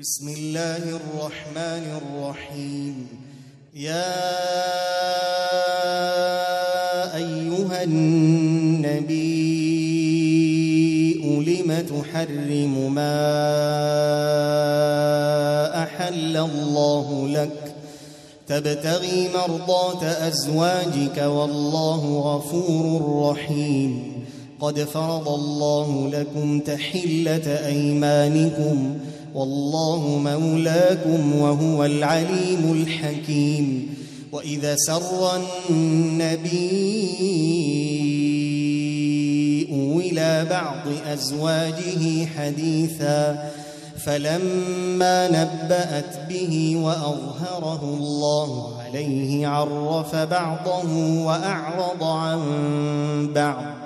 بسم الله الرحمن الرحيم. يا أيها النبي لم تحرم ما أحل الله لك؟ تبتغي مرضات أزواجك والله غفور رحيم. قد فرض الله لكم تحلة أيمانكم. والله مولاكم وهو العليم الحكيم. وإذا سر النبي إلى بعض أزواجه حديثا فلما نبأت به وأظهره الله عليه عرف بعضه وأعرض عن بعض.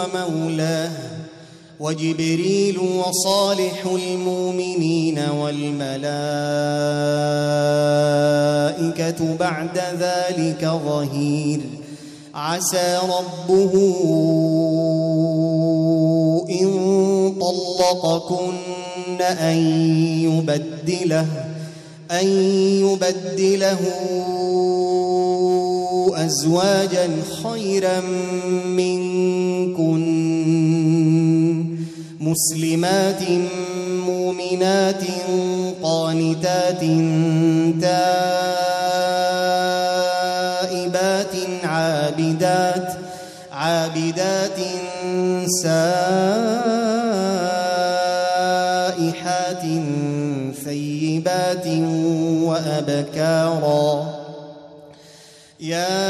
هو مولاه وجبريل وصالح المؤمنين والملائكة بعد ذلك ظهير. عسى ربه إن طلقكن أن يبدله أن يبدله أزواجا خيرا منكن مسلمات مؤمنات قانتات تائبات عابدات عابدات سائحات ثيبات وأبكارا يا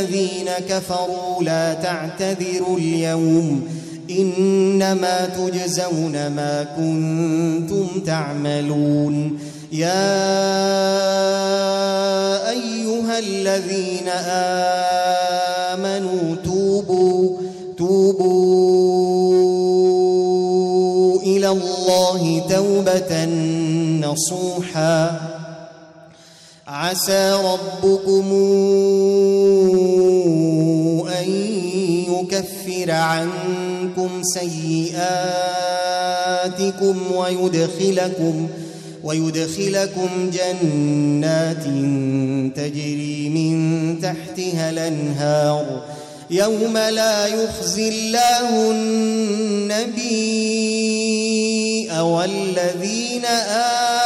الذين كفروا لا تعتذروا اليوم إنما تجزون ما كنتم تعملون. يا أيها الذين آمنوا توبوا توبوا إلى الله توبة نصوحا. عسى ربكم أن يكفر عنكم سيئاتكم ويدخلكم ويدخلكم جنات تجري من تحتها الأنهار يوم لا يخزي الله النبي والذين آمنوا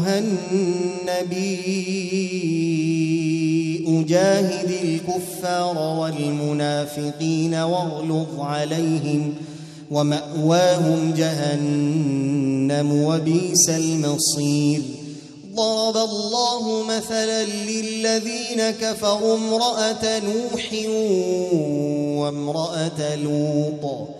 أيها النبي أجاهد الكفار والمنافقين واغلظ عليهم ومأواهم جهنم وبئس المصير. ضرب الله مثلا للذين كفروا امرأة نوح وامرأة لوط.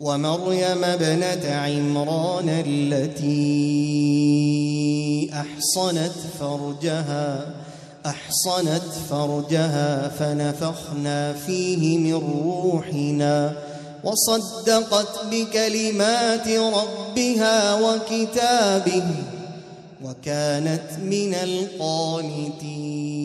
ومريم ابنة عمران التي أحصنت فرجها أحصنت فرجها فنفخنا فيه من روحنا وصدقت بكلمات ربها وكتابه وكانت من القانتين.